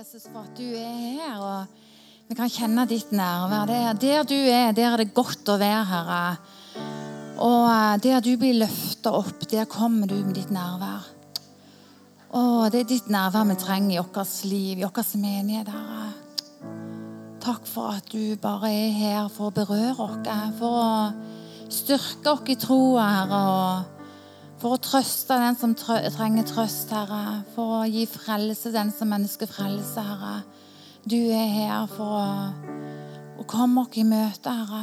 Jesus, for at du er her. og Vi kan kjenne ditt nærvær. Der, der du er, der er det godt å være, Herre. Og eh, der du blir løfta opp, der kommer du med ditt nærvær. Og Det er ditt nærvær vi trenger i vårt liv, i vår menighet, Herre. Takk for at du bare er her for å berøre oss, for å styrke oss i troa, Herre. og for å trøste den som trenger trøst, Herre. For å gi frelse den som ønsker frelse, Herre. Du er her for å, å komme oss i møte, Herre.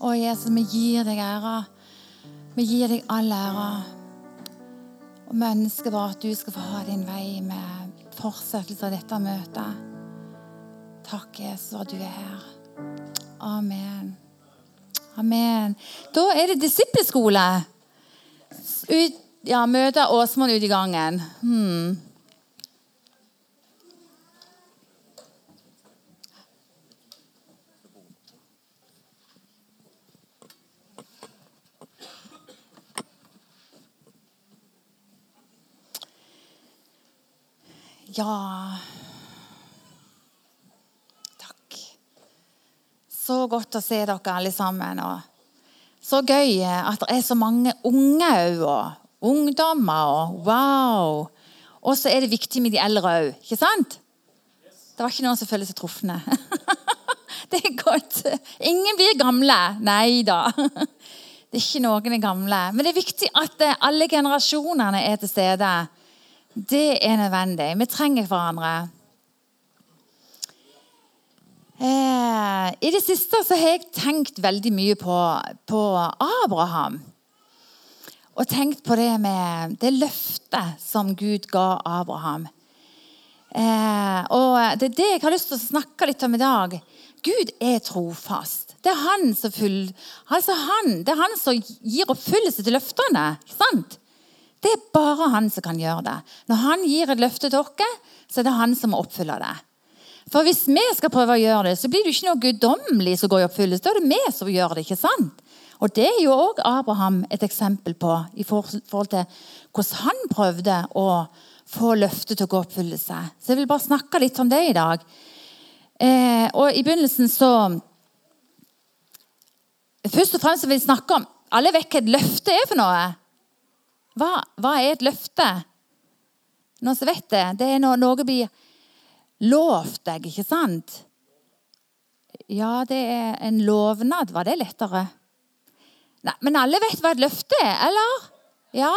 Å, Jesus, vi gir deg ære. Vi gir deg all ære. Og vi ønsker bare at du skal få ha din vei med fortsettelse av dette møtet. Takk, Jesus, at du er her. Amen. Amen. Da er det disippelskole ut, ja, møte Åsmund ute i gangen. Hmm. Ja Takk. Så godt å se dere alle sammen. og så gøy at det er så mange unge òg. Og ungdommer og wow. Og så er det viktig med de eldre òg, ikke sant? Det var ikke noen som føler seg trufne. det er godt. Ingen blir gamle. Nei da. Det er ikke noen er gamle. Men det er viktig at alle generasjonene er til stede. Det er nødvendig. Vi trenger hverandre. Eh, I det siste så har jeg tenkt veldig mye på, på, Abraham. Og tenkt på det med det løftet som Gud ga Abraham. Eh, og Det er det jeg har lyst til å snakke litt om i dag. Gud er trofast. Det er han som, full, altså han, det er han som gir oppfyllelse til løftene. sant? Det er bare han som kan gjøre det. Når han gir et løfte til oss, så er det han som må oppfylle det. For hvis vi skal prøve å gjøre det, så blir det ikke noe guddommelig som går i oppfyllelse. Da er det vi som gjør det, ikke sant? Og Det er jo òg Abraham et eksempel på i forhold til hvordan han prøvde å få løftet til å gå i oppfyllelse. Så jeg vil bare snakke litt om det i dag. Eh, og i begynnelsen så Først og fremst vil jeg snakke om Alle vet hva et løfte er for noe. Hva, hva er et løfte? Noen som vet det? Det er når noe blir lovt deg, ikke sant? Ja, det er en lovnad. Var det lettere? Nei, Men alle vet hva et løfte er, eller? Ja?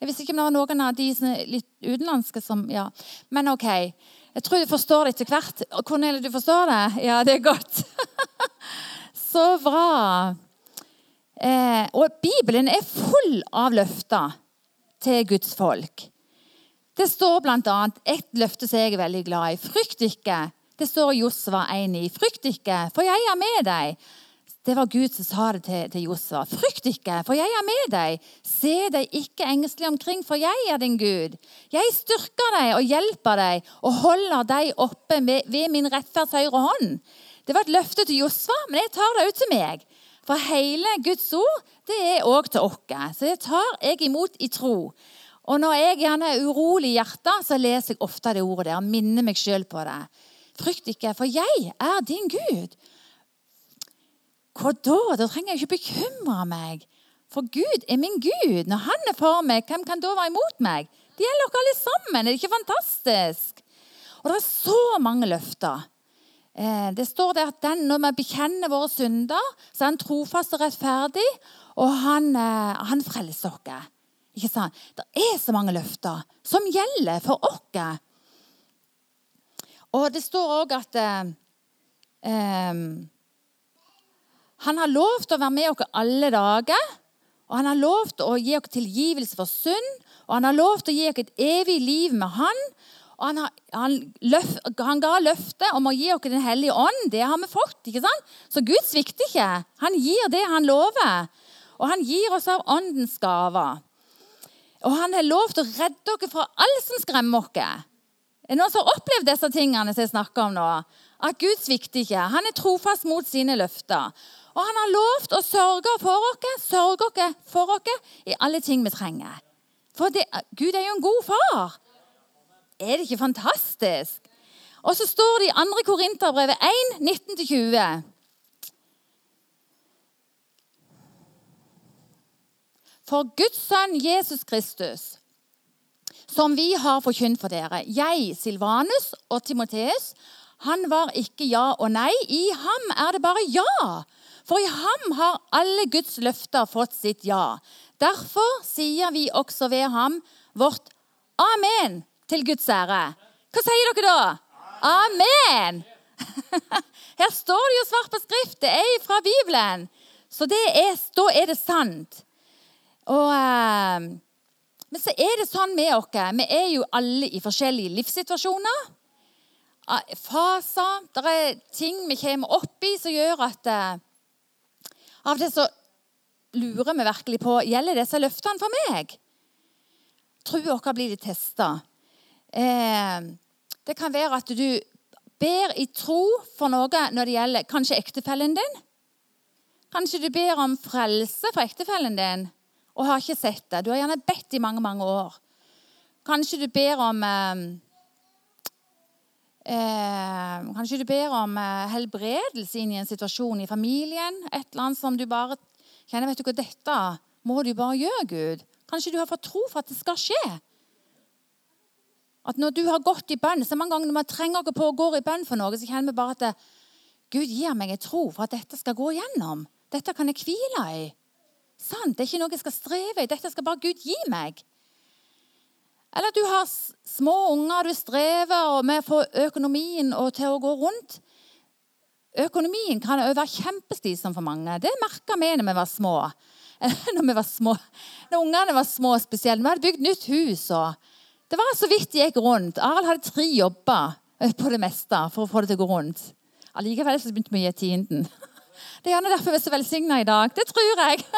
Jeg visste ikke om det var noen av de litt utenlandske som Ja, men OK. Jeg tror du forstår det etter hvert. Cornelia, du forstår det? Ja, det er godt. Så bra. Eh, og Bibelen er full av løfter til Guds folk. Det står bl.a. et løfte som jeg er veldig glad i. Frykt ikke. Det står Josva 1,9. Frykt ikke, for jeg er med deg. Det var Gud som sa det til, til Josva. Frykt ikke, for jeg er med deg. Se deg ikke engstelig omkring, for jeg er din Gud. Jeg styrker deg og hjelper deg og holder deg oppe ved, ved min rettferds høyre hånd. Det var et løfte til Josva, men jeg tar det òg til meg. For hele Guds ord det er òg til oss. Så det tar jeg imot i tro. Og når jeg gjerne er urolig i hjertet, så leser jeg ofte det ordet der og minner meg sjøl på det. Frykt ikke, for jeg er din Gud. Hva da? Da trenger jeg ikke bekymre meg. For Gud er min Gud. Når Han er for meg, hvem kan da være imot meg? Det gjelder dere alle sammen. Er det ikke fantastisk? Og det er så mange løfter. Eh, det står der at den, når vi bekjenner våre synder, så er han trofast og rettferdig, og han, eh, han frelser oss. Ikke sant? Det er så mange løfter som gjelder for oss. Og det står òg at eh, eh, han har lovt å være med oss alle dager. Og han har lovt å gi oss tilgivelse for synd. Og han har lovt å gi oss et evig liv med han. Og han, har, han, løf, han ga løftet om å gi oss Den hellige ånd. Det har vi fått. ikke sant? Så Gud svikter ikke. Han gir det han lover. Og han gir oss av åndens gaver. Og han har lovt å redde dere fra alt som skremmer dere. Er det noen som har opplevd disse tingene som jeg snakker om nå? At Gud svikter ikke. Han er trofast mot sine løfter. Og han har lovt å sørge for oss, sørge oss for oss i alle ting vi trenger. For det, Gud er jo en god far. Er det ikke fantastisk? Og så står det i 2. Korinterbrevet 1, 19-20. For Guds sønn Jesus Kristus, som vi har forkynt for dere, jeg, Silvanus og Timoteus, han var ikke ja og nei. I ham er det bare ja. For i ham har alle Guds løfter fått sitt ja. Derfor sier vi også ved ham vårt amen til Guds ære. Hva sier dere da? Amen! Her står det jo svart på skrift. Det er fra Bibelen. Så er, da er det sant. Og, eh, men så er det sånn med oss. Vi er jo alle i forskjellige livssituasjoner. Faser. Det er ting vi kommer opp i som gjør at eh, Av til så lurer vi virkelig på gjelder disse løftene for meg. Trua vår blir testa. Eh, det kan være at du ber i tro for noe når det gjelder kanskje ektefellen din. Kanskje du ber om frelse for ektefellen din og har ikke sett det. Du har gjerne bedt i mange mange år. Kanskje du ber om eh, eh, Kanskje du ber om eh, helbredelse inn i en situasjon i familien. Et eller annet som du bare kjenner vet du hva, Dette må du bare gjøre, Gud. Kanskje du har fått tro for at det skal skje. At når du har gått i bønn, så mange ganger når man trenger ikke på å gå i bønn for noe, så kjenner vi bare at det, Gud gir meg en tro for at dette skal gå igjennom. Dette kan jeg hvile i. Sant? Det er ikke noe jeg skal streve i. Dette skal bare Gud gi meg. Eller du har små unger, du strever med å få økonomien til å gå rundt. Økonomien kan også være kjempeslitsom for mange. Det merka vi når vi var små. Når vi var små. Når ungene var små spesielt. Vi hadde bygd nytt hus. og det var så vidt det gikk rundt. Arild hadde tre jobber på det meste for å få det til å gå rundt. Allikevel så begynte vi å gi tienden. Det er gjerne derfor vi er så velsigna i dag. Det tror jeg.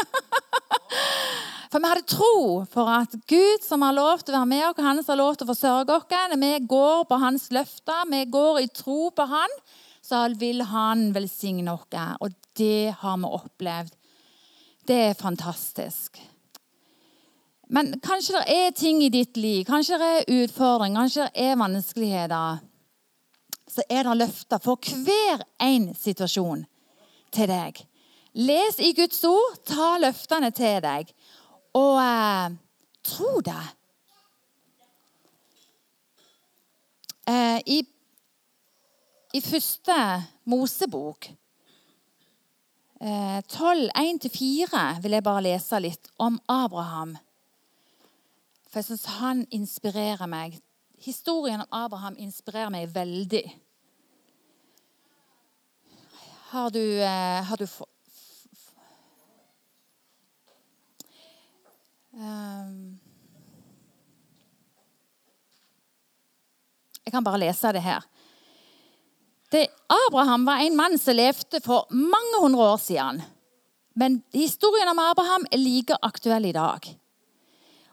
For vi hadde tro for at Gud, som har lov til å være med oss, han som har lov til å forsørge oss, når vi går på hans løfter, vi går i tro på han, så vil han velsigne oss. Og det har vi opplevd. Det er fantastisk. Men kanskje det er ting i ditt liv, kanskje det er utfordringer, kanskje det er vanskeligheter. Så er det løfter for hver en situasjon til deg. Les i Guds ord, ta løftene til deg, og eh, tro det. Eh, i, I første Mosebok, eh, 12, 1-4, vil jeg bare lese litt om Abraham. For jeg syns han inspirerer meg. Historien om Abraham inspirerer meg veldig. Har du, eh, har du um, Jeg kan bare lese det her. Det, Abraham var en mann som levde for mange hundre år siden. Men historien om Abraham er like aktuell i dag.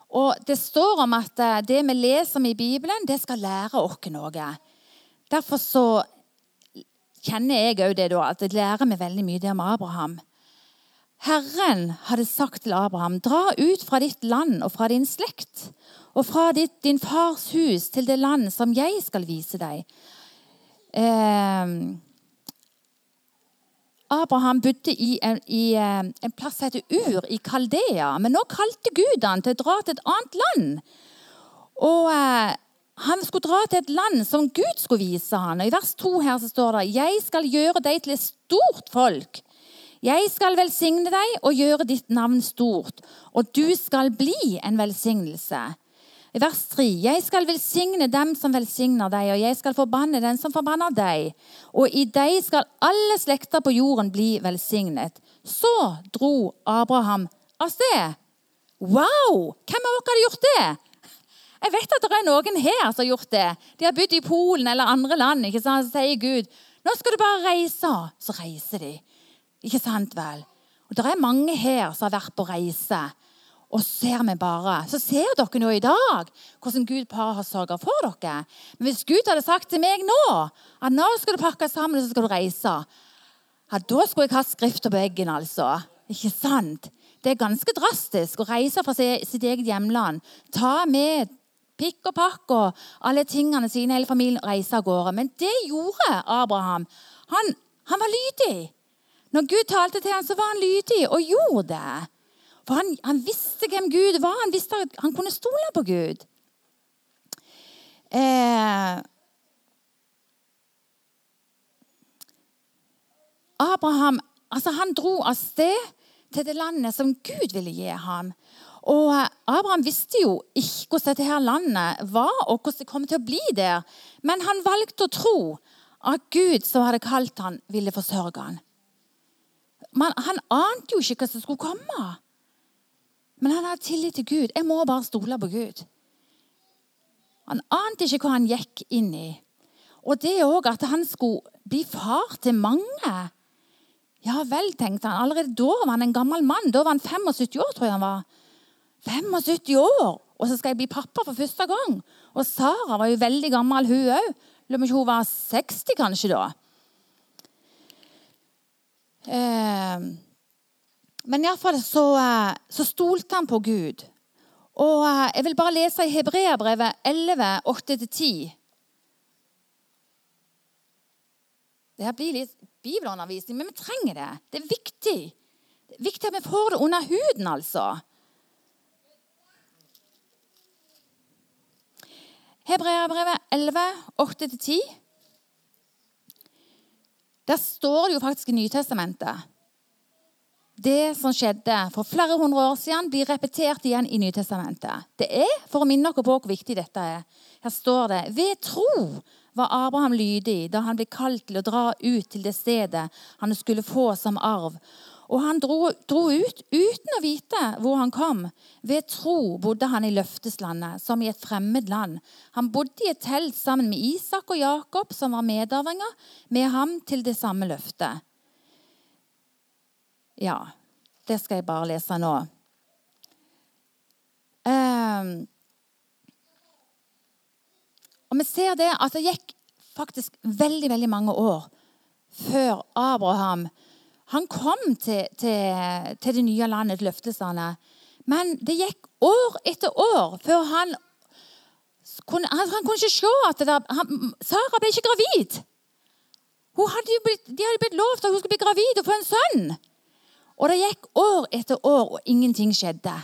Og Det står om at eh, det vi leser om i Bibelen, det skal lære oss noe. Derfor så kjenner jeg òg det da, at jeg lærer meg veldig mye om Abraham. Herren hadde sagt til Abraham, dra ut fra ditt land og fra din slekt og fra ditt, din fars hus til det land som jeg skal vise deg. Eh, Abraham bodde i, en, i eh, en plass som heter Ur i Kaldea. Men nå kalte Gud han til å dra til et annet land. Og eh, han skulle dra til et land som Gud skulle vise han. Og I vers 2 her så står det Jeg skal gjøre deg til et stort folk. Jeg skal velsigne deg og gjøre ditt navn stort, og du skal bli en velsignelse. I vers 3.: Jeg skal velsigne dem som velsigner deg, og jeg skal forbanne den som forbanner deg. Og i deg skal alle slekter på jorden bli velsignet. Så dro Abraham av sted. Wow! Hvem av dere hadde gjort det? Jeg vet at det er noen her som har gjort det. De har bodd i Polen eller andre land. ikke sant? Så sier Gud nå skal du bare reise. Så reiser de. Ikke sant vel? Og Det er mange her som har vært på reise. Og ser vi bare, så ser dere nå i dag hvordan Gud bare har sørga for dere. Men hvis Gud hadde sagt til meg nå at nå skal du pakke sammen og så skal du reise, ja, da skulle jeg hatt skrifta på veggen, altså. Ikke sant? Det er ganske drastisk å reise fra sitt eget hjemland. Ta med pikk og pakk og alle tingene sine, hele familien reiste av gårde. Men det gjorde Abraham. Han, han var lydig. Når Gud talte til ham, så var han lydig og gjorde det. For han, han visste hvem Gud var. Han visste at han kunne stole på Gud. Eh, Abraham altså han dro av sted til det landet som Gud ville gi ham. Og eh, Abraham visste jo ikke hvordan dette her landet var, og hvordan det kom til å bli der. Men han valgte å tro at Gud som hadde kalt han, ville forsørge han. Men han ante jo ikke hva som skulle komme. Men han hadde tillit til Gud. Jeg må bare stole på Gud. Han ante ikke hva han gikk inn i. Og det òg at han skulle bli far til mange. Ja vel, tenkte han. Allerede da var han en gammel mann. Da var han 75 år, tror jeg han var. 75 år! Og så skal jeg bli pappa for første gang. Og Sara var jo veldig gammel, hun òg. Lurer på om hun var 60 kanskje da. Eh, men iallfall så, så stolte han på Gud. Og eh, Jeg vil bare lese i Hebreabrevet 11, 8-10. Det her blir litt bibelundervisning, men vi trenger det. Det er viktig. Det er viktig at vi får det under huden, altså. Hebreabrevet 11, 8-10. Der står det jo faktisk i Nytestamentet. Det som skjedde for flere hundre år siden, blir repetert igjen i Nytestamentet. Det er for å minne dere på hvor viktig dette er. Her står det ved tro var Abraham lydig da han ble kalt til å dra ut til det stedet han skulle få som arv. Og han dro, dro, ut uten å vite hvor han kom. Ved tro bodde han i løfteslandet, som i et fremmed land. Han bodde i et telt sammen med Isak og Jakob, som var medarvinger med ham til det samme løftet. Ja, det skal jeg bare lese nå. Um, og vi ser det at det gikk faktisk veldig, veldig mange år før Abraham han kom til, til, til det nye landet, løfteslandet. Men det gikk år etter år før han kunne, han, han kunne ikke se at der, han, Sara ble ikke gravid. Hadde blitt, de hadde blitt lovt at hun skulle bli gravid og få en sønn. Og det gikk år etter år, og ingenting skjedde.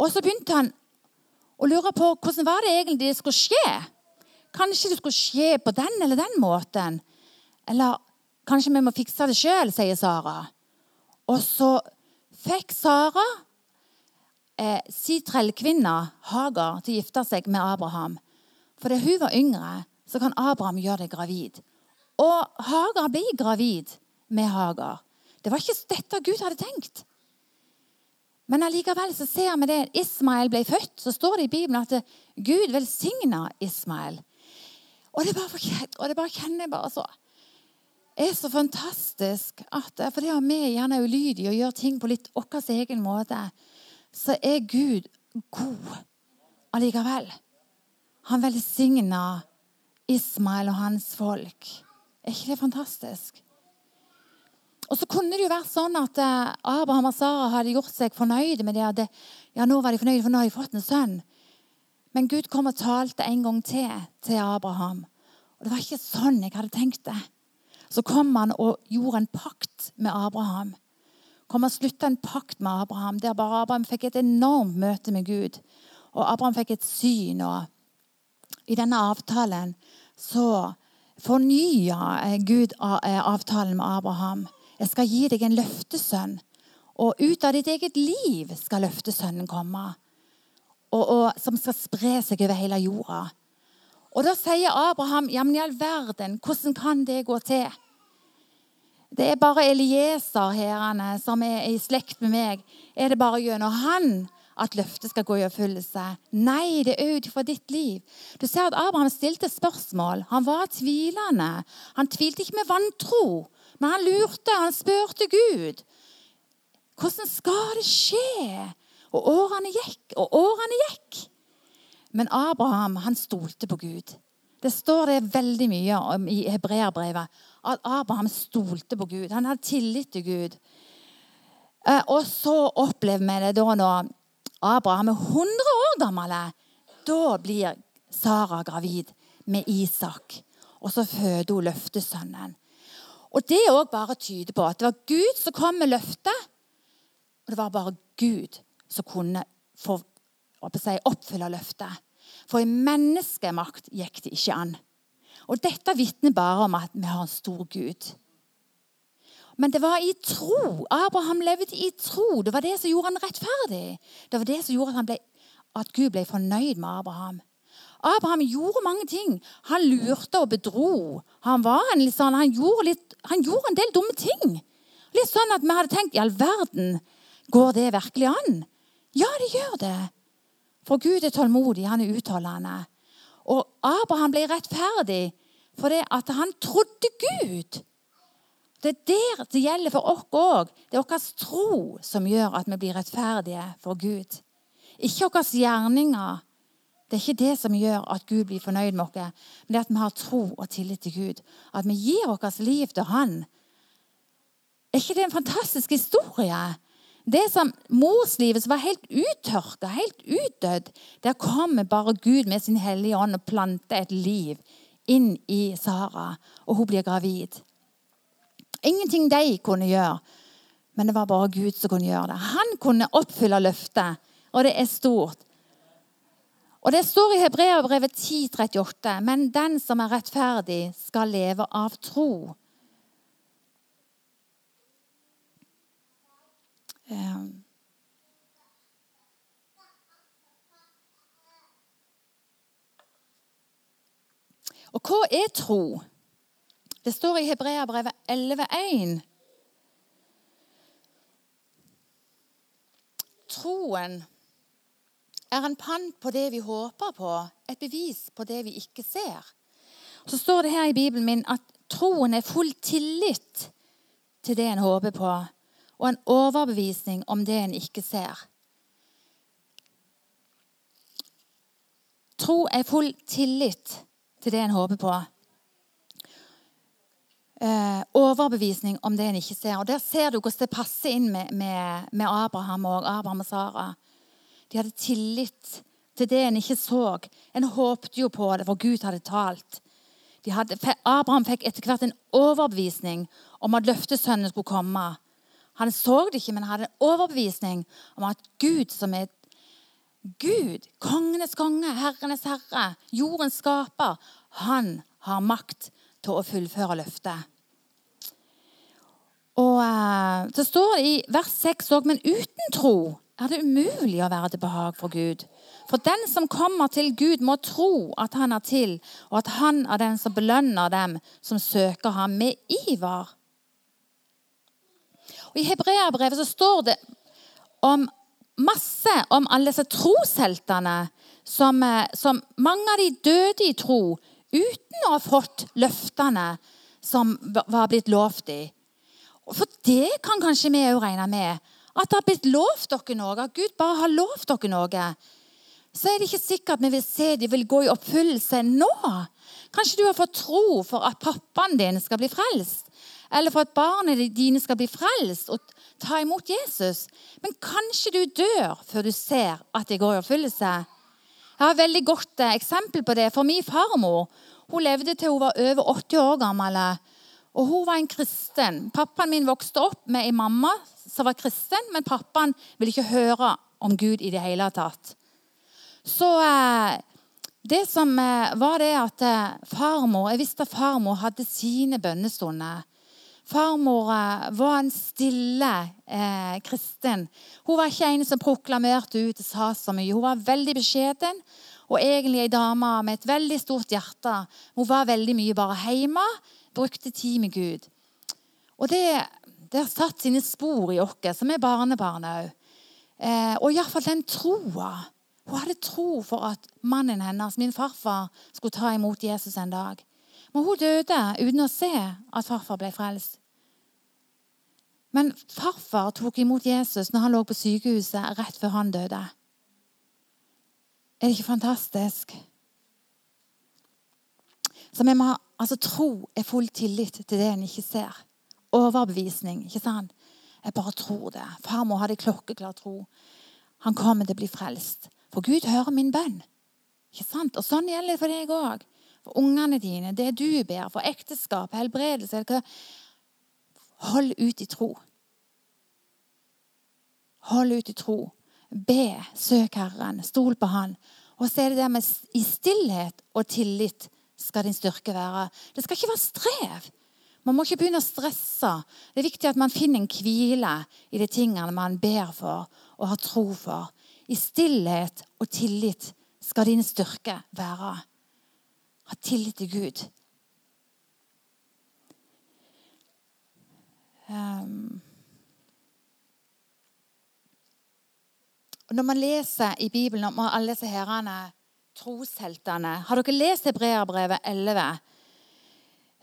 Og så begynte han å lure på hvordan var det egentlig det skulle skje. Kanskje det skulle skje på den eller den måten. Eller kanskje vi må fikse det sjøl, sier Sara. Og så fikk Sara eh, si trellkvinna Hagar, til å gifte seg med Abraham. Fordi hun var yngre, så kan Abraham gjøre det gravid. Og Hagar ble gravid med Hagar. Det var ikke dette Gud hadde tenkt. Men allikevel så ser vi det. Ismael ble født, så står det i Bibelen at Gud velsigna Ismael. Og det bare, og det bare kjenner jeg bare så er så fantastisk at fordi vi gjerne er ulydige og gjør ting på litt vår egen måte, så er Gud god allikevel. Han velsigna Ismael og hans folk. Er ikke det fantastisk? Og så kunne det jo vært sånn at eh, Abraham og Sara hadde gjort seg fornøyde med det. at ja, nå var de fornøyde, for nå har de fått en sønn. Men Gud kom og talte en gang til til Abraham. Og det var ikke sånn jeg hadde tenkt det. Så kom han og gjorde en pakt med Abraham. Kom og slutta en pakt med Abraham, der bare Abraham fikk et enormt møte med Gud. Og Abraham fikk et syn. og I denne avtalen så fornya Gud eh, avtalen med Abraham. Jeg skal gi deg en løftesønn. Og ut av ditt eget liv skal løftesønnen komme. Og, og, som skal spre seg over hele jorda. Og da sier Abraham, ja, men i all verden, hvordan kan det gå til? Det er bare Elieser herrene, som er i slekt med meg. Er det bare gjennom han at løftet skal gå i oppfyllelse? Nei, det er ut fra ditt liv. Du ser at Abraham stilte spørsmål. Han var tvilende. Han tvilte ikke med vantro. Men han lurte, han spurte Gud. Hvordan skal det skje? Og årene gikk, og årene gikk. Men Abraham han stolte på Gud. Det står det veldig mye om i hebreerbrevet. At Abraham stolte på Gud. Han hadde tillit til Gud. Eh, og så opplever vi det da når Abraham er 100 år gammel. da blir Sara gravid med Isak. Og så føder hun løftesønnen. Og Det òg bare tyder på at det var Gud som kom med løftet. Og det var bare Gud som kunne få, si, oppfylle løftet. For i menneskemakt gikk det ikke an. Og Dette vitner bare om at vi har en stor Gud. Men det var i tro. Abraham levde i tro. Det var det som gjorde han rettferdig. Det var det som gjorde at, ble, at Gud ble fornøyd med Abraham. Abraham gjorde mange ting. Han lurte og bedro. Han, sånn, han, gjorde, litt, han gjorde, en del dumme ting. Litt sånn at vi hadde tenkt i all verden, går det virkelig an? Ja, det gjør det. For Gud er tålmodig, han er utholdende. Og Abraham ble rettferdig fordi han trodde Gud. Det er der det gjelder for oss òg. Det er vår tro som gjør at vi blir rettferdige for Gud. Ikke våre gjerninger. Det er ikke det som gjør at Gud blir fornøyd med oss, men det at vi har tro og tillit til Gud. At vi gir vårt liv til Han. Er ikke det en fantastisk historie? Det som morslivet som var helt uttørka, helt utdødd, der kommer bare Gud med sin hellige ånd og planter et liv inn i Sara, og hun blir gravid. Ingenting de kunne gjøre, men det var bare Gud som kunne gjøre det. Han kunne oppfylle løftet, og det er stort. Og Det står i Hebreabrevet 10,38.: Men den som er rettferdig, skal leve av tro. Um. Og hva er tro? Det står i Hebreabrevet 11,1. Troen er en pant på det vi håper på, et bevis på det vi ikke ser. Så står det her i Bibelen min at troen er full tillit til det en håper på, og en overbevisning om det en ikke ser. Tro er full tillit til det en håper på eh, overbevisning om det en ikke ser. Og Der ser du hvordan det passer inn med, med, med Abraham og Abraham og Sara. De hadde tillit til det en ikke så. En håpte jo på det, for Gud hadde talt. Hadde, Abraham fikk etter hvert en overbevisning om at løftesønnen skulle komme. Han så det ikke, men hadde en overbevisning om at Gud, som er Gud, kongenes konge, herrenes herre, jordens skaper, han har makt til å fullføre løftet. Og uh, Så står det i vers 6 òg, men uten tro er det umulig å være til behag for Gud. For den som kommer til Gud, må tro at han er til, og at han er den som belønner dem som søker ham med iver. Og I Hebreabrevet så står det om masse om alle disse trosheltene som, eh, som mange av de døde i tro uten å ha fått løftene som var blitt lovt dem. For det kan kanskje vi òg regne med. At det har blitt lovt dere noe, at Gud bare har lovt dere noe. Så er det ikke sikkert vi vil se de vil gå i oppfyllelse nå. Kanskje du har fått tro for at pappaen din skal bli frelst. Eller for at barna dine skal bli frelst og ta imot Jesus. Men kanskje du dør før du ser at det går i oppfyllelse. Jeg har et veldig godt eh, eksempel på det. For min farmor hun levde til hun var over 80 år gammel. Og hun var en kristen. Pappaen min vokste opp med ei mamma som var kristen, men pappaen ville ikke høre om Gud i det hele tatt. Så eh, det som eh, var det at farmor Jeg visste at farmor hadde sine bønnestunder. Farmor var en stille eh, kristen. Hun var ikke en som proklamerte ut og sa så mye. Hun var veldig beskjeden og egentlig ei dame med et veldig stort hjerte. Hun var veldig mye bare hjemme, brukte tid med Gud. Og det, det har satt sine spor i oss som er barnebarn òg. Eh, og iallfall den troa. Hun hadde tro for at mannen hennes, min farfar, skulle ta imot Jesus en dag. Men hun døde uten å se at farfar ble frelst. Men farfar tok imot Jesus når han lå på sykehuset rett før han døde. Er det ikke fantastisk? Så vi må ha altså, tro er full tillit til det en ikke ser. Overbevisning. ikke sant? Jeg bare tror det. Farmor hadde klokkeklar tro. Han kommer til å bli frelst. For Gud hører min bønn. Ikke sant? Og sånn gjelder det for deg òg. For ungene dine, det du ber, for ekteskap, helbredelse Hold ut i tro. Hold ut i tro. Be, søk Herren, stol på Han. Og så er det der med i stillhet og tillit skal din styrke være. Det skal ikke være strev. Man må ikke begynne å stresse. Det er viktig at man finner en hvile i de tingene man ber for og har tro for. I stillhet og tillit skal din styrke være. Ha tillit til Gud. Um, når man leser i Bibelen om alle disse herrene, trosheltene Har dere lest Hebreabrevet 11?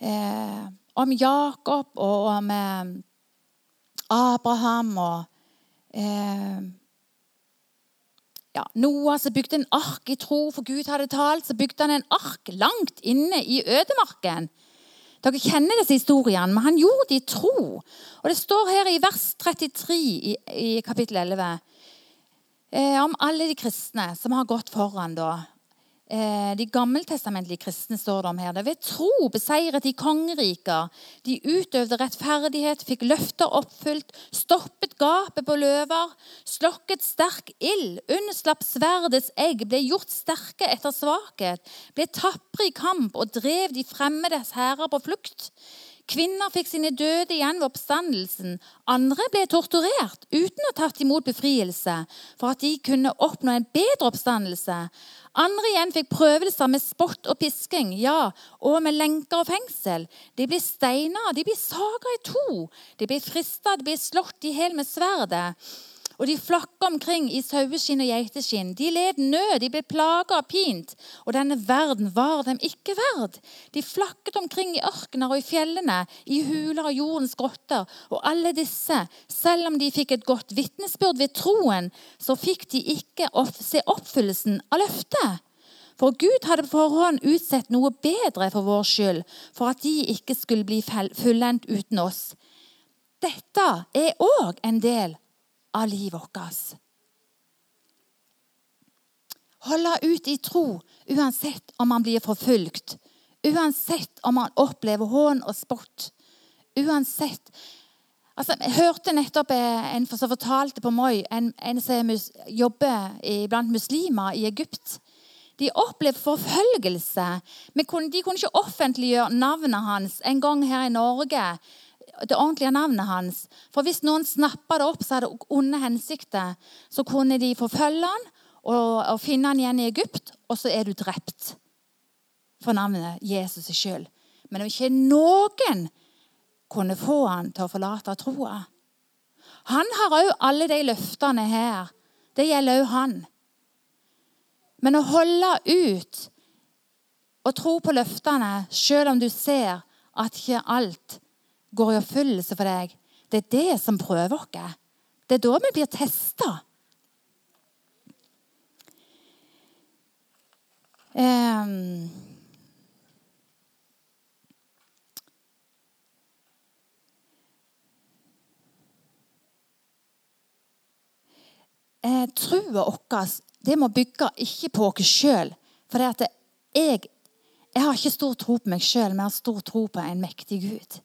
Eh, om Jakob og om eh, Abraham og eh, ja, Noah som bygde en ark i tro, for Gud hadde talt. Så bygde han en ark langt inne i ødemarken. Dere kjenner disse historiene, men han gjorde det i tro. Og Det står her i vers 33 i, i kapittel 11 eh, om alle de kristne som har gått foran da, de gammeltestamentlige kristne står det om her. Det ved tro beseiret de kongeriker. De utøvde rettferdighet, fikk løfter oppfylt, stoppet gapet på løver, slokket sterk ild, unnslapp sverdets egg, ble gjort sterke etter svakhet, ble tapre i kamp og drev de fremmedes hærer på flukt. Kvinner fikk sine døde igjen ved oppstandelsen. Andre ble torturert uten å ha tatt imot befrielse for at de kunne oppnå en bedre oppstandelse. Andre igjen fikk prøvelser med spott og pisking, ja, og med lenker og fengsel. De blir steina, de blir saga i to. De blir frista, de blir slått i hjel med sverdet. Og de flakka omkring i saueskinn og geiteskinn. De led nød, de ble plaga og pint. Og denne verden var dem ikke verd. De flakket omkring i ørkener og i fjellene, i huler og jordens grotter. Og alle disse, selv om de fikk et godt vitnesbyrd ved troen, så fikk de ikke se oppfyllelsen av løftet. For Gud hadde på forhånd utsett noe bedre for vår skyld, for at de ikke skulle bli fullendt uten oss. Dette er òg en del av livet vårt. Holde ut i tro uansett om man blir forfulgt, uansett om man opplever hån og spott. Uansett Altså, jeg hørte nettopp en som fortalte på Moi, en, en som jobber blant muslimer i Egypt. De opplevde forfølgelse. Men de kunne ikke offentliggjøre navnet hans en gang her i Norge det ordentlige navnet hans. For hvis noen snappa det opp, så hadde onde hensikter. Så kunne de forfølge han og, og, finne han igjen i Egypt, og så er du drept for navnet Jesus skyld. Men om ikke noen kunne få han til å forlate troa Han har òg alle de løftene her. Det gjelder òg han. Men å holde ut og tro på løftene, selv om du ser at ikke alt går i oppfyllelse for deg. Det er det som prøver oss. Det er da vi blir testa. Um, eh, Trua vår må bygge ikke på oss sjøl. For jeg, jeg har ikke stor tro på meg sjøl, men jeg har stor tro på en mektig Gud.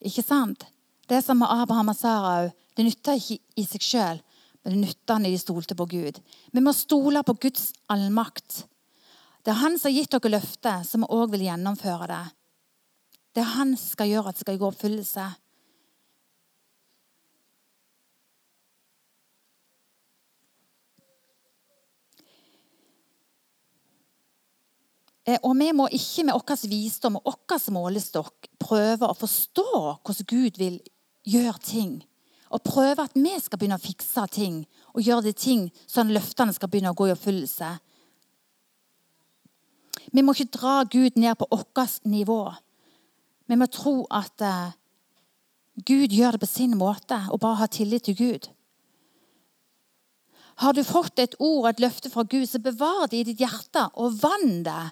Ikke sant? Det som med Abraham og Sara òg. Det nytta ikke i seg sjøl, men det nytta når de stolte på Gud. Vi må stole på Guds allmakt. Det er Han som har gitt dere løftet, som òg vil gjennomføre det. Det er Han som skal gjøre at det skal gå oppfyllelse. Og vi må ikke med vår visdom og vår målestokk prøve å forstå hvordan Gud vil gjøre ting. Og prøve at vi skal begynne å fikse ting og gjøre de ting sånn løftene skal begynne å gå i oppfyllelse. Vi må ikke dra Gud ned på vårt nivå. Vi må tro at uh, Gud gjør det på sin måte, og bare ha tillit til Gud. Har du fått et ord, et løfte fra Gud, så bevar det i ditt hjerte og vann det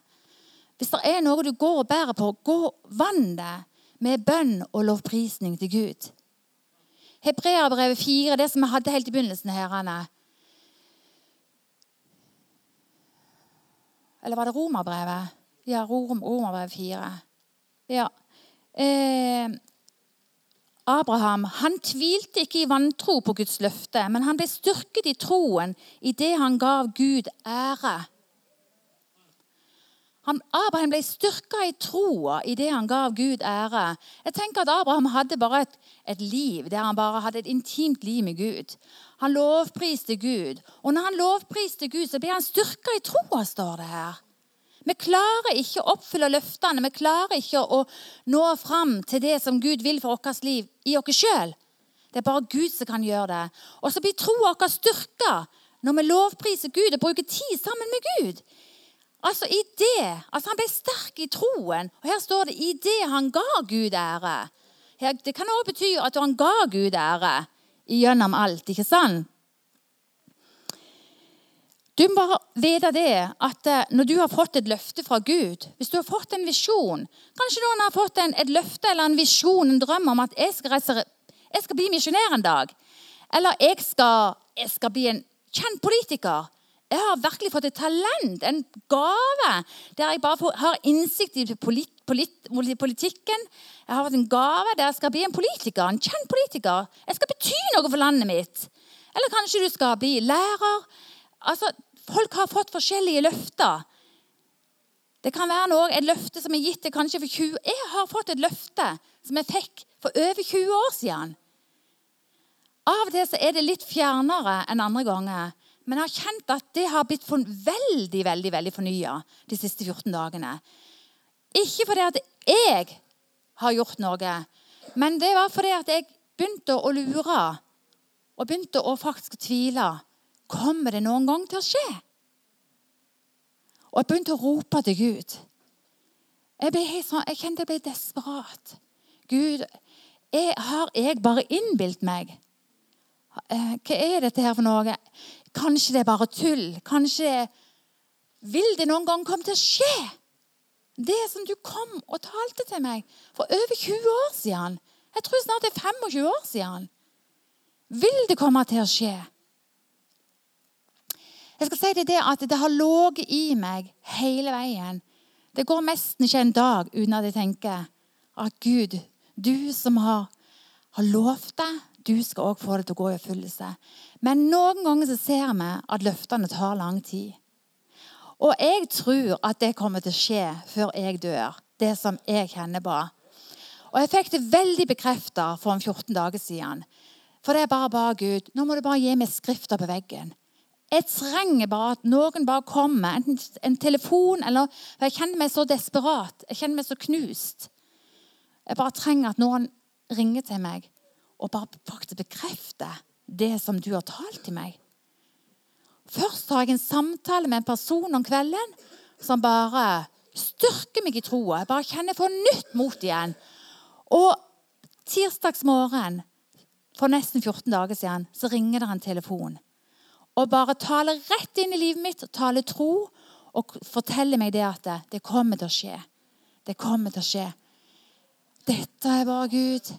hvis det er noe du går og bærer på, gå vann det med bønn og lovprisning til Gud. Hebreabrevet 4, det som vi hadde helt i begynnelsen her, Anne. Eller var det Romerbrevet? Ja, Rom, Romerbrevet 4. Ja. Eh, Abraham han tvilte ikke i vantro på Guds løfte, men han ble styrket i troen i det han gav Gud ære. Han, Abraham ble styrka i troa det han gav Gud ære. Jeg tenker at Abraham hadde bare et, et, liv der han bare hadde et intimt liv med Gud. Han lovpriste Gud. Og når han lovpriste Gud, så ble han styrka i troa, står det her. Vi klarer ikke å oppfylle løftene. Vi klarer ikke å nå fram til det som Gud vil for vårt liv i oss sjøl. Det er bare Gud som kan gjøre det. Og så blir troa vår styrka når vi lovpriser Gud og bruker tid sammen med Gud. Altså i det, altså Han ble sterk i troen. Og her står det 'i det han ga Gud ære'. Det kan også bety at han ga Gud ære gjennom alt. ikke sant? Du må bare vite det at eh, når du har fått et løfte fra Gud, hvis du har fått en visjon Kanskje noen har fått en, et løfte eller en visjon, en drøm om at jeg skal, reise, jeg skal bli misjonær en dag. Eller jeg skal, jeg skal, bli en kjent politiker. Jeg har virkelig fått et talent, en gave, der jeg bare har innsikt i polit, polit, politikken. Jeg har fått en gave der jeg skal bli en politiker, en kjent politiker. Jeg skal bety noe for landet mitt. Eller kanskje du skal bli lærer. Altså, Folk har fått forskjellige løfter. Det kan være noe, et løfte som er gitt til kanskje for 20 Jeg har fått et løfte som jeg fikk for over 20 år siden. Av og til så er det litt fjernere enn andre ganger. Men jeg har kjent at det har blitt veldig veldig, veldig fornya de siste 14 dagene. Ikke fordi at jeg har gjort noe, men det var fordi at jeg begynte å lure og begynte å faktisk tvile. Kommer det noen gang til å skje? Og jeg begynte å rope til Gud. Jeg, ble helt sånn, jeg kjente jeg ble desperat. Gud, jeg, har jeg bare innbilt meg? Eh, hva er dette her for noe? Kanskje det er bare tull? Kanskje Vil det noen gang komme til å skje? Det som du kom og talte til meg for over 20 år siden. Jeg tror snart det er 25 år siden. Vil det komme til å skje? Jeg skal si det, at det har ligget i meg hele veien. Det går nesten ikke en dag uten at jeg tenker at Gud, du som har, har lovt det, du skal òg få det til å gå i oppfyllelse. Men noen ganger så ser vi at løftene tar lang tid. Og jeg tror at det kommer til å skje før jeg dør. Det som jeg kjenner på. Og jeg fikk det veldig bekrefta for om 14 dager siden. For det er bare bare Gud. Nå må du bare gi meg skrifter på veggen. Jeg trenger bare at noen bare kommer, enten en telefon eller For jeg kjenner meg så desperat. Jeg kjenner meg så knust. Jeg bare trenger at noen ringer til meg og bare faktisk bekrefte det som du har talt til meg. Først har jeg en samtale med en person om kvelden som bare styrker meg i troa. Jeg bare kjenner jeg får nytt mot igjen. Og tirsdagsmorgen for nesten 14 dager siden så ringer det en telefon og bare taler rett inn i livet mitt, taler tro og forteller meg det at det, det kommer til å skje. Det kommer til å skje. Dette er bare Gud.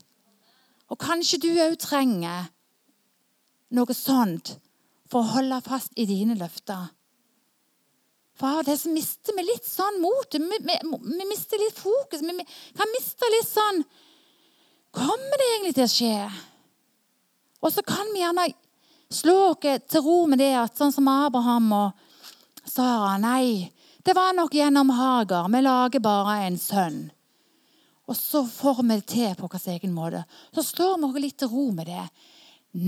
Og kanskje du òg trenger noe sånt for å holde fast i dine løfter. For av til så mister vi litt sånn motet. Vi, vi, vi, mister litt fokus. Vi, vi kan miste litt sånn Kommer det egentlig til å skje? Og så kan vi gjerne Slå dere til ro med det at sånn som Abraham og Sara Nei, det var nok gjennom Hagar. Vi lager bare en sønn. Og så får vi det til på vår egen måte. Så slår vi oss litt til ro med det.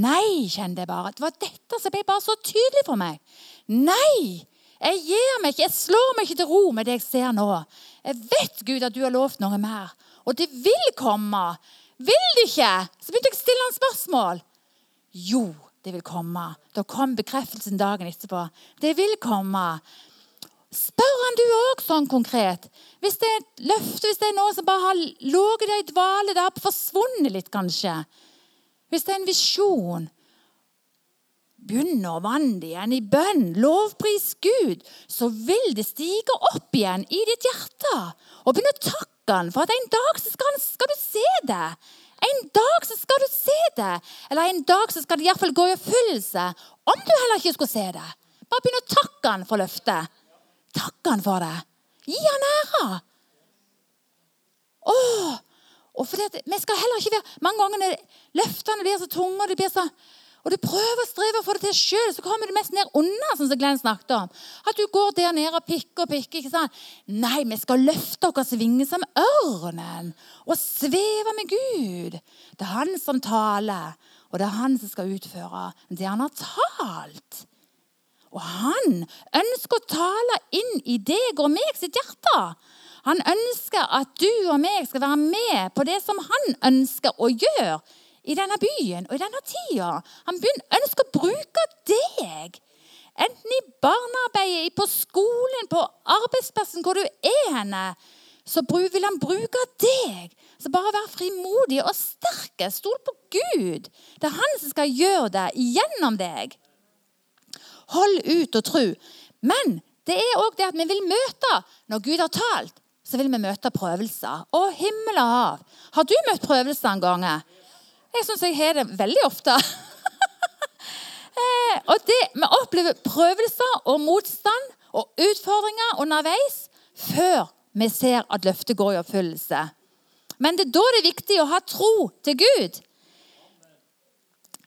Nei, kjente jeg bare. Det var dette som ble bare så tydelig for meg. Nei! Jeg gir meg ikke, jeg slår meg ikke til ro med det jeg ser nå. Jeg vet, Gud, at du har lovt noe mer. Og det vil komme. Vil det ikke? Så begynte jeg å stille han spørsmål. Jo, det vil komme. Da kom bekreftelsen dagen etterpå. Det vil komme. Spør han du òg sånn konkret. Hvis det er et løfte, hvis det er noe som bare har ligget der i dvale, det har forsvunnet litt, kanskje. Hvis det er en visjon Begynn å vanne igjen i bønn. Lovpris Gud. Så vil det stige opp igjen i ditt hjerte. Og begynn å takke Han for at en dag skal, skal du se det. En dag så skal du se det. Eller en dag så skal det iallfall gå i oppfyllelse. Om du heller ikke skulle se det. Bare begynn å takke han for løftet. Takk han for det. Gi han ære. Åh, og for det, vi skal heller ikke være, Mange ganger når løftene blir så tunge, og, de blir så, og du prøver å streve å få det til sjøl, så kommer du mest ned under, som Glenn snakket om. At du går der nede og pikker og pikker. ikke sant? Nei, vi skal løfte oss vinger som ørnen og sveve med Gud. Det er han som taler, og det er han som skal utføre det han har talt. Og han ønsker å tale inn i deg og meg sitt hjerte. Han ønsker at du og meg skal være med på det som han ønsker å gjøre i denne byen og i denne tida. Han ønsker å bruke deg. Enten i barnearbeidet, på skolen, på arbeidsplassen, hvor du er henne. Så vil han bruke deg. Så bare vær frimodig og sterk. Stol på Gud. Det er han som skal gjøre det gjennom deg. Hold ut og tro. Men det er òg det at vi vil møte når Gud har talt så vil vi møte prøvelser. Å, himmel og hav! Har du møtt prøvelser en gang? Jeg syns jeg har det veldig ofte. Eh, og det, Vi opplever prøvelser og motstand og utfordringer underveis før vi ser at løftet går i oppfyllelse. Men det er da det er viktig å ha tro til Gud.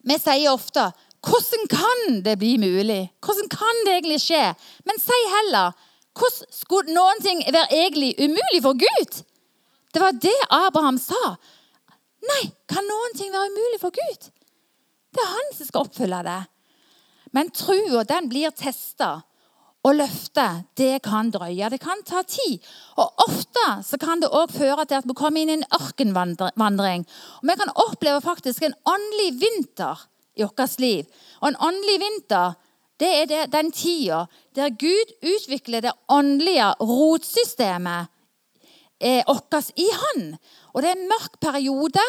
Vi sier ofte 'Hvordan kan det bli mulig?' Hvordan kan det egentlig skje? Men si heller hvordan skulle noen ting være egentlig umulig for Gud? Det var det Abraham sa. Nei, kan noen ting være umulig for Gud? Det er han som skal oppfylle det. Men trua, den blir testa. Og løftet, det kan drøye. Det kan ta tid. Og ofte så kan det òg føre til at vi kommer inn i en ørkenvandring. Og vi kan oppleve faktisk en åndelig vinter i vårt liv. Og en åndelig vinter det er den tida der Gud utvikler det åndelige rotsystemet eh, vårt i Han. Og det er en mørk periode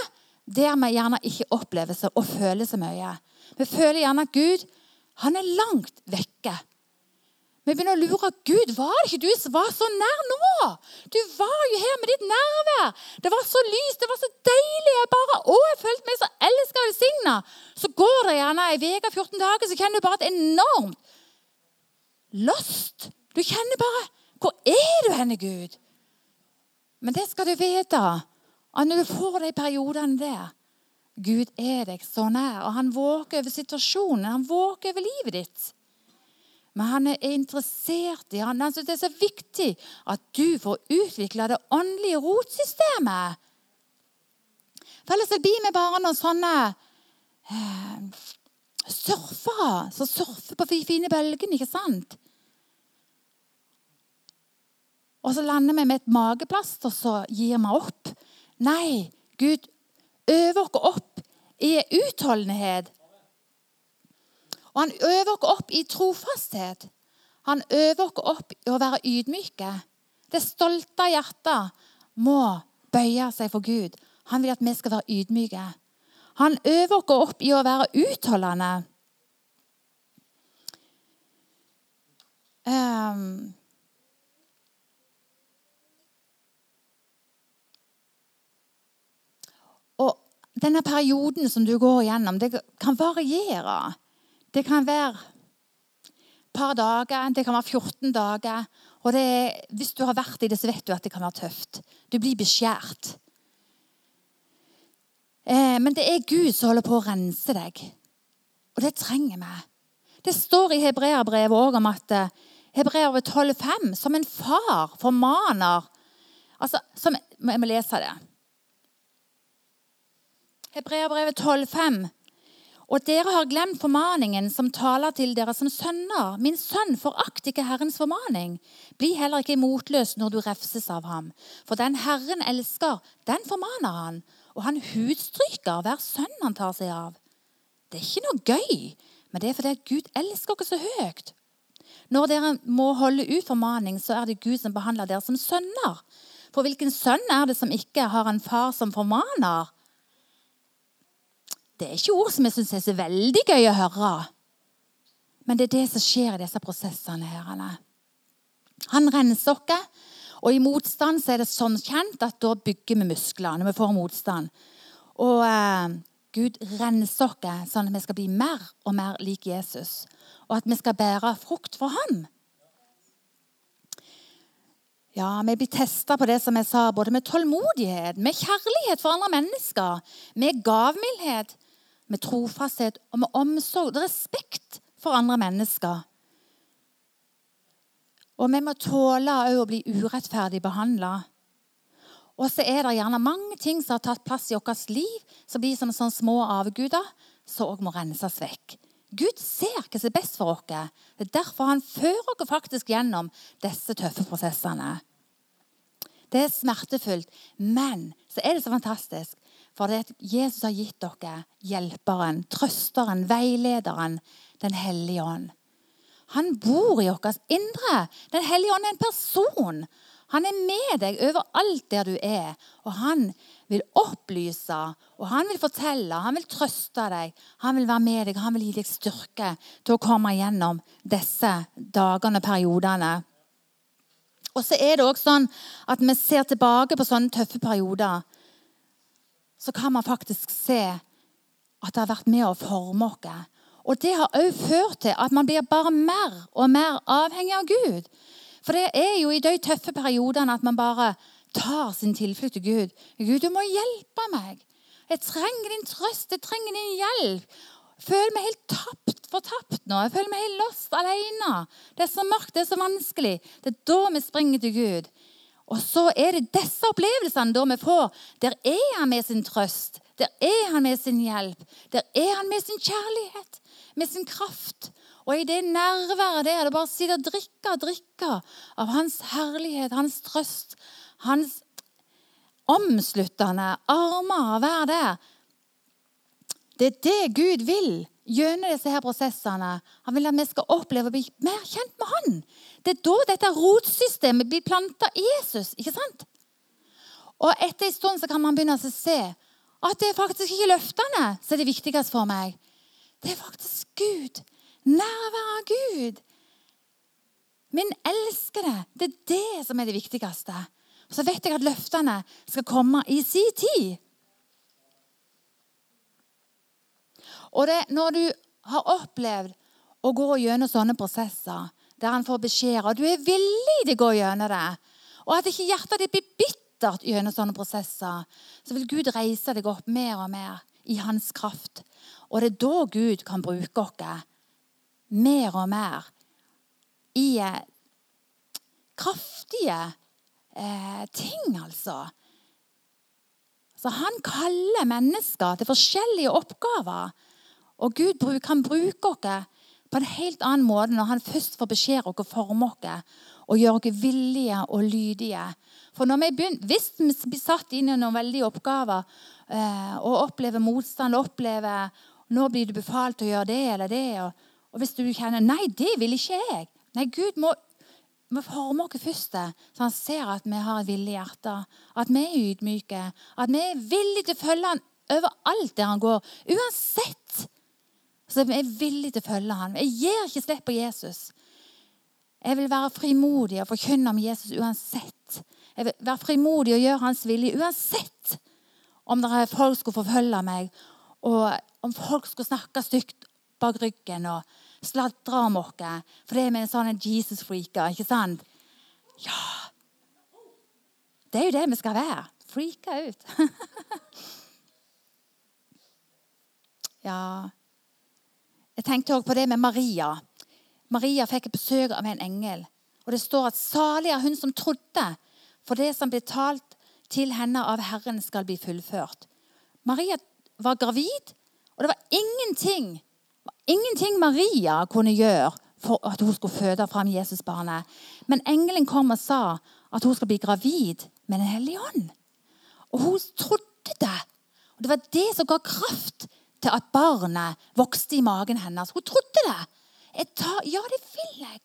der vi gjerne ikke opplever så, og føler så mye. Vi føler gjerne at Gud han er langt vekke. Vi begynner å lure Gud, var det ikke du som var så nær nå? Du var jo her med ditt nærvær. Det var så lyst, det var så deilig. Jeg bare, å, jeg følte meg så elsket og. Så går det gjerne ei uke, 14 dager, så kjenner du bare et enormt lost. Du kjenner bare Hvor er du henne, Gud? Men det skal du vite. At når du får de periodene der Gud er deg så nær, og han våker over situasjonen, han våker over livet ditt. Men han er interessert i han. Altså, det er så viktig at du får utvikle det åndelige rotsystemet. For ellers blir vi bare noen sånne eh, surfere som surfer på de fine bølgene, ikke sant? Og så lander vi med et mageplast, og så gir vi opp. Nei, Gud øver oss opp i utholdenhet og han øver oss opp i trofasthet. Han øver oss opp i å være ydmyke. Det stolte hjertet må bøye seg for Gud. Han vil at vi skal være ydmyke. Han øver opp i å være utholdende. Um, og denne perioden som du går gjennom, det kan variere. Det kan være et par dager, det kan være 14 dager. Og er, hvis du har vært i det, så vet du at det kan være tøft. Du blir beskjært. Eh, men det er Gud som holder på å rense deg. Og det trenger vi. Det står i Hebreabrevet òg om at eh, Hebreabrevet 12,5 som en far formaner altså, som, Jeg må lese det. Hebreabrevet 12,5. Og dere har glemt formaningen som taler til dere som sønner. Min sønn, forakt ikke Herrens formaning. Bli heller ikke motløs når du refses av ham. For den Herren elsker, den formaner han. Og han hudstryker hver sønn han tar seg av. Det er ikke noe gøy, men det er fordi Gud elsker dere så høyt. Når dere må holde ut formaning, så er det Gud som behandler dere som sønner. For hvilken sønn er det som ikke har en far som formaner? Det er ikke ord som jeg syns er så veldig gøy å høre. Men det er det som skjer i disse prosessene. her. Han renser oss, og i motstand så er det sånn kjent at da bygger vi muskler når vi får motstand. Og eh, Gud renser oss sånn at vi skal bli mer og mer lik Jesus. Og at vi skal bære frukt for ham. Ja, Vi blir testa på det som jeg sa, både med tålmodighet, med kjærlighet for andre mennesker, med gavmildhet, med trofasthet og med omsorg og respekt for andre mennesker. Og vi må tåle å bli urettferdig behandla. Og så er det gjerne mange ting som har tatt plass i vårt liv, som blir som sånne små avguder, som òg må renses vekk. Gud ser hva som er best for oss. Det er derfor han fører oss faktisk gjennom disse tøffe prosessene. Det er smertefullt, men så er det så fantastisk. For det at Jesus har gitt dere hjelperen, trøsteren, veilederen, Den hellige ånd. Han bor i vårt indre. Den hellige ånd er en person. Han er med deg overalt der du er. Og han vil opplyse, og han vil fortelle, han vil trøste deg. Han vil være med deg, han vil gi deg styrke til å komme gjennom disse dagene og periodene. Og så er det også sånn at vi ser tilbake på sånne tøffe perioder, så kan man faktisk se at det har vært med å forme oss. Og det har òg ført til at man blir bare mer og mer avhengig av Gud. For det er jo i de tøffe periodene at man bare tar sin tilflukt til Gud. Gud, du må hjelpe meg. Jeg trenger din trøst, jeg trenger din hjelp. Jeg føler meg helt tapt, fortapt nå. Jeg føler meg helt lost, alene. Det er så mørkt, det er så vanskelig. Det er da vi springer til Gud. Og så er det disse opplevelsene da vi får. Der er han med sin trøst. Der er han med sin hjelp. Der er han med sin kjærlighet, med sin kraft. Og i det nærværet der, det bare sitte og drikke og drikke av hans herlighet, hans trøst, hans omsluttende armer, være der. Det er det Gud vil gjennom disse her prosessene. Han vil at vi skal oppleve å bli mer kjent med Han. Det er da dette rotsystemet blir planta i Jesus. ikke sant? Og etter en stund så kan man begynne å se at det er faktisk ikke løftene som er det viktigste for meg. Det er faktisk Gud. Nærvær av Gud. Min elskede. Det er det som er det viktigste. Så vet jeg at løftene skal komme i sin tid. Og det, når du har opplevd å gå gjennom sånne prosesser, der han får beskjeder, og du er villig til å gå gjennom det, og at ikke hjertet ditt blir bittert gjennom sånne prosesser, så vil Gud reise deg opp mer og mer i hans kraft. Og det er da Gud kan bruke oss mer og mer i eh, kraftige eh, ting, altså. Så han kaller mennesker til forskjellige oppgaver. Og Gud kan bruke oss på en helt annen måte når han først får beskjed om å forme oss og gjøre oss villige og lydige. For vi begynner, Hvis vi blir satt inn i noen veldige oppgaver eh, og opplever motstand og opplever nå blir du befalt å gjøre det eller det, og, og hvis du kjenner nei, det vil ikke jeg Nei, Gud må, må forme oss først, så han ser at vi har et villig hjerte, at vi er ydmyke, at vi er villige til å følge han overalt der han går. Uansett så jeg er villige til å følge ham. Jeg gir ikke slipp på Jesus. Jeg vil være frimodig og forkynne om Jesus uansett. Jeg vil være frimodig og gjøre hans vilje uansett om det er folk skulle forfølge meg, og om folk skulle snakke stygt bak ryggen og sladre om oss. For det er med en sånn Jesus-freaker, ikke sant? Ja Det er jo det vi skal være. Freaka ut. ja jeg tenkte også på det med Maria. Maria fikk besøk av en engel. Og Det står at salig er hun som trodde, for det som ble talt til henne av Herren, skal bli fullført. Maria var gravid, og det var ingenting, ingenting Maria kunne gjøre for at hun skulle føde fram Jesusbarnet. Men engelen kom og sa at hun skulle bli gravid med Den hellige ånd. Og hun trodde det. Og Det var det som ga kraft til at barnet vokste i magen hennes. Hun trodde det. Tar, ja, det vil jeg.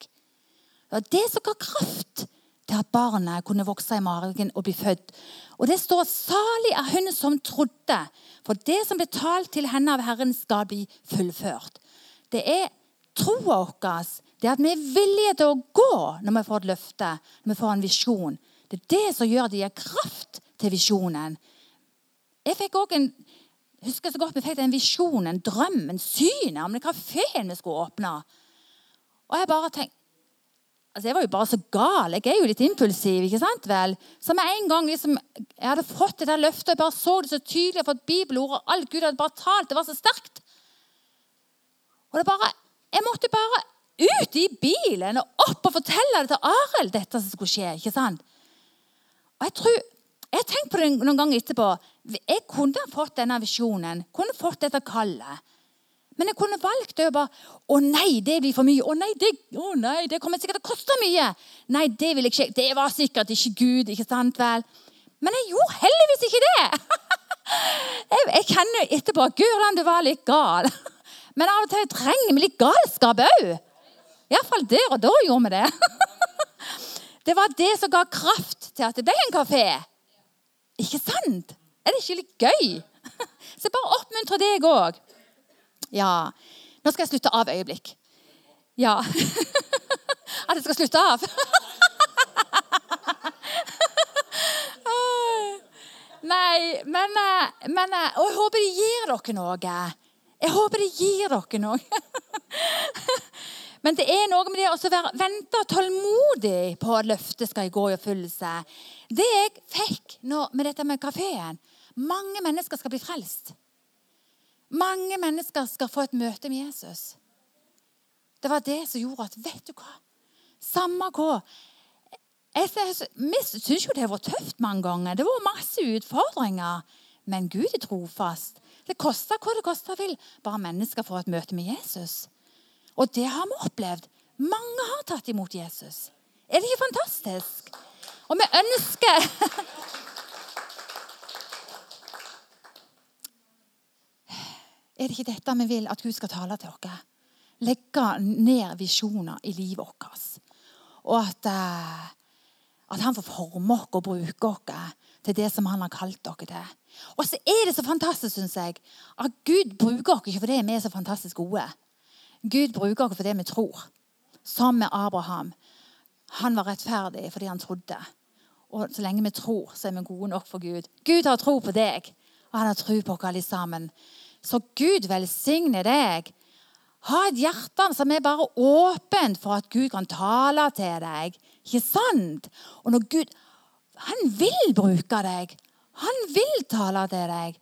Det var det som ga kraft til at barnet kunne vokse i magen og bli født. Og det står 'salig er hun som trodde', for det som ble talt til henne av Herren, skal bli fullført. Det er troa vår. Det er at vi er villige til å gå når vi får et løfte, når vi får en visjon. Det er det som gjør at det gir kraft til visjonen. Jeg fikk også en husker så godt Vi fikk en visjon, en drøm, en syn om den kafeen vi skulle åpne. Og jeg bare tenkte Altså, Jeg var jo bare så gal. Jeg er jo litt impulsiv. ikke sant vel? Så med en gang liksom, jeg hadde fått det der løftet, jeg bare så det så tydelig, jeg hadde fått bibelord, og alt Gud hadde bare talt, det var så sterkt. Og det bare, Jeg måtte bare ut i bilen og opp og fortelle det til Arild, dette som skulle skje. ikke sant? Og Jeg tror, jeg har tenkt på det noen ganger etterpå. Jeg kunne fått denne visjonen, kunne fått dette kallet. Men jeg kunne valgt og bare Å nei, det blir for mye. Å nei, det, å nei, det kommer sikkert til å koste mye. Nei, det vil jeg ikke. Det var sikkert ikke Gud. ikke sant vel? Men jeg gjorde heldigvis ikke det. jeg, jeg kjenner etterpå Gøran, du var litt gal. Men av og til trenger vi litt galskap òg. Iallfall der og da gjorde vi det. det var det som ga kraft til at det ble en kafé. Ikke sant? Er det ikke litt gøy? Så bare oppmuntre deg òg. Ja. Nå skal jeg slutte av øyeblikk. Ja. At jeg skal slutte av? Nei, men, eh, men eh, Og jeg håper det gir dere noe. Jeg håper det gir dere noe. Men det er noe med det å være vente tålmodig på at løftet skal gå i oppfyllelse. Det jeg fikk nå, med dette med kafeen Mange mennesker skal bli frelst. Mange mennesker skal få et møte med Jesus. Det var det som gjorde at Vet du hva? Samme hva. Vi syns jo det har vært tøft mange ganger. Det har vært masse utfordringer. Men Gud er trofast. Det koster hva det koster vil. Bare mennesker får et møte med Jesus. Og det har vi opplevd. Mange har tatt imot Jesus. Er det ikke fantastisk? Og vi ønsker Er det ikke dette vi vil at Gud skal tale til oss? Legge ned visjoner i livet vårt. Og at, uh, at han får forme oss og bruke oss til det som han har kalt dere til. Og så er det så fantastisk, syns jeg, at Gud bruker oss ikke fordi vi er så fantastisk gode. Gud bruker oss fordi vi tror. Som med Abraham. Han var rettferdig fordi han trodde. Og så lenge vi tror, så er vi gode nok for Gud. Gud har tro på deg, og han har tro på oss alle sammen. Så Gud velsigne deg. Ha et hjerte som er bare åpent for at Gud kan tale til deg. Ikke sant? Og når Gud Han vil bruke deg. Han vil tale til deg.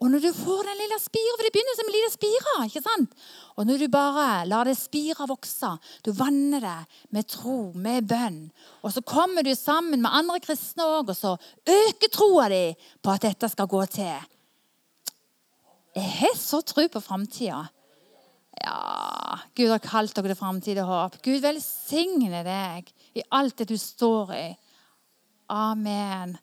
Og når du får den lille spira, for det begynner som en liten spira, ikke sant? Og når du bare lar det spira vokse, du vanner det med tro, med bønn, og så kommer du sammen med andre kristne òg, og så øker troa di på at dette skal gå til. Jeg har så tro på framtida. Ja, Gud har kalt dere til framtid og håp. Gud velsigne deg i alt det du står i. Amen.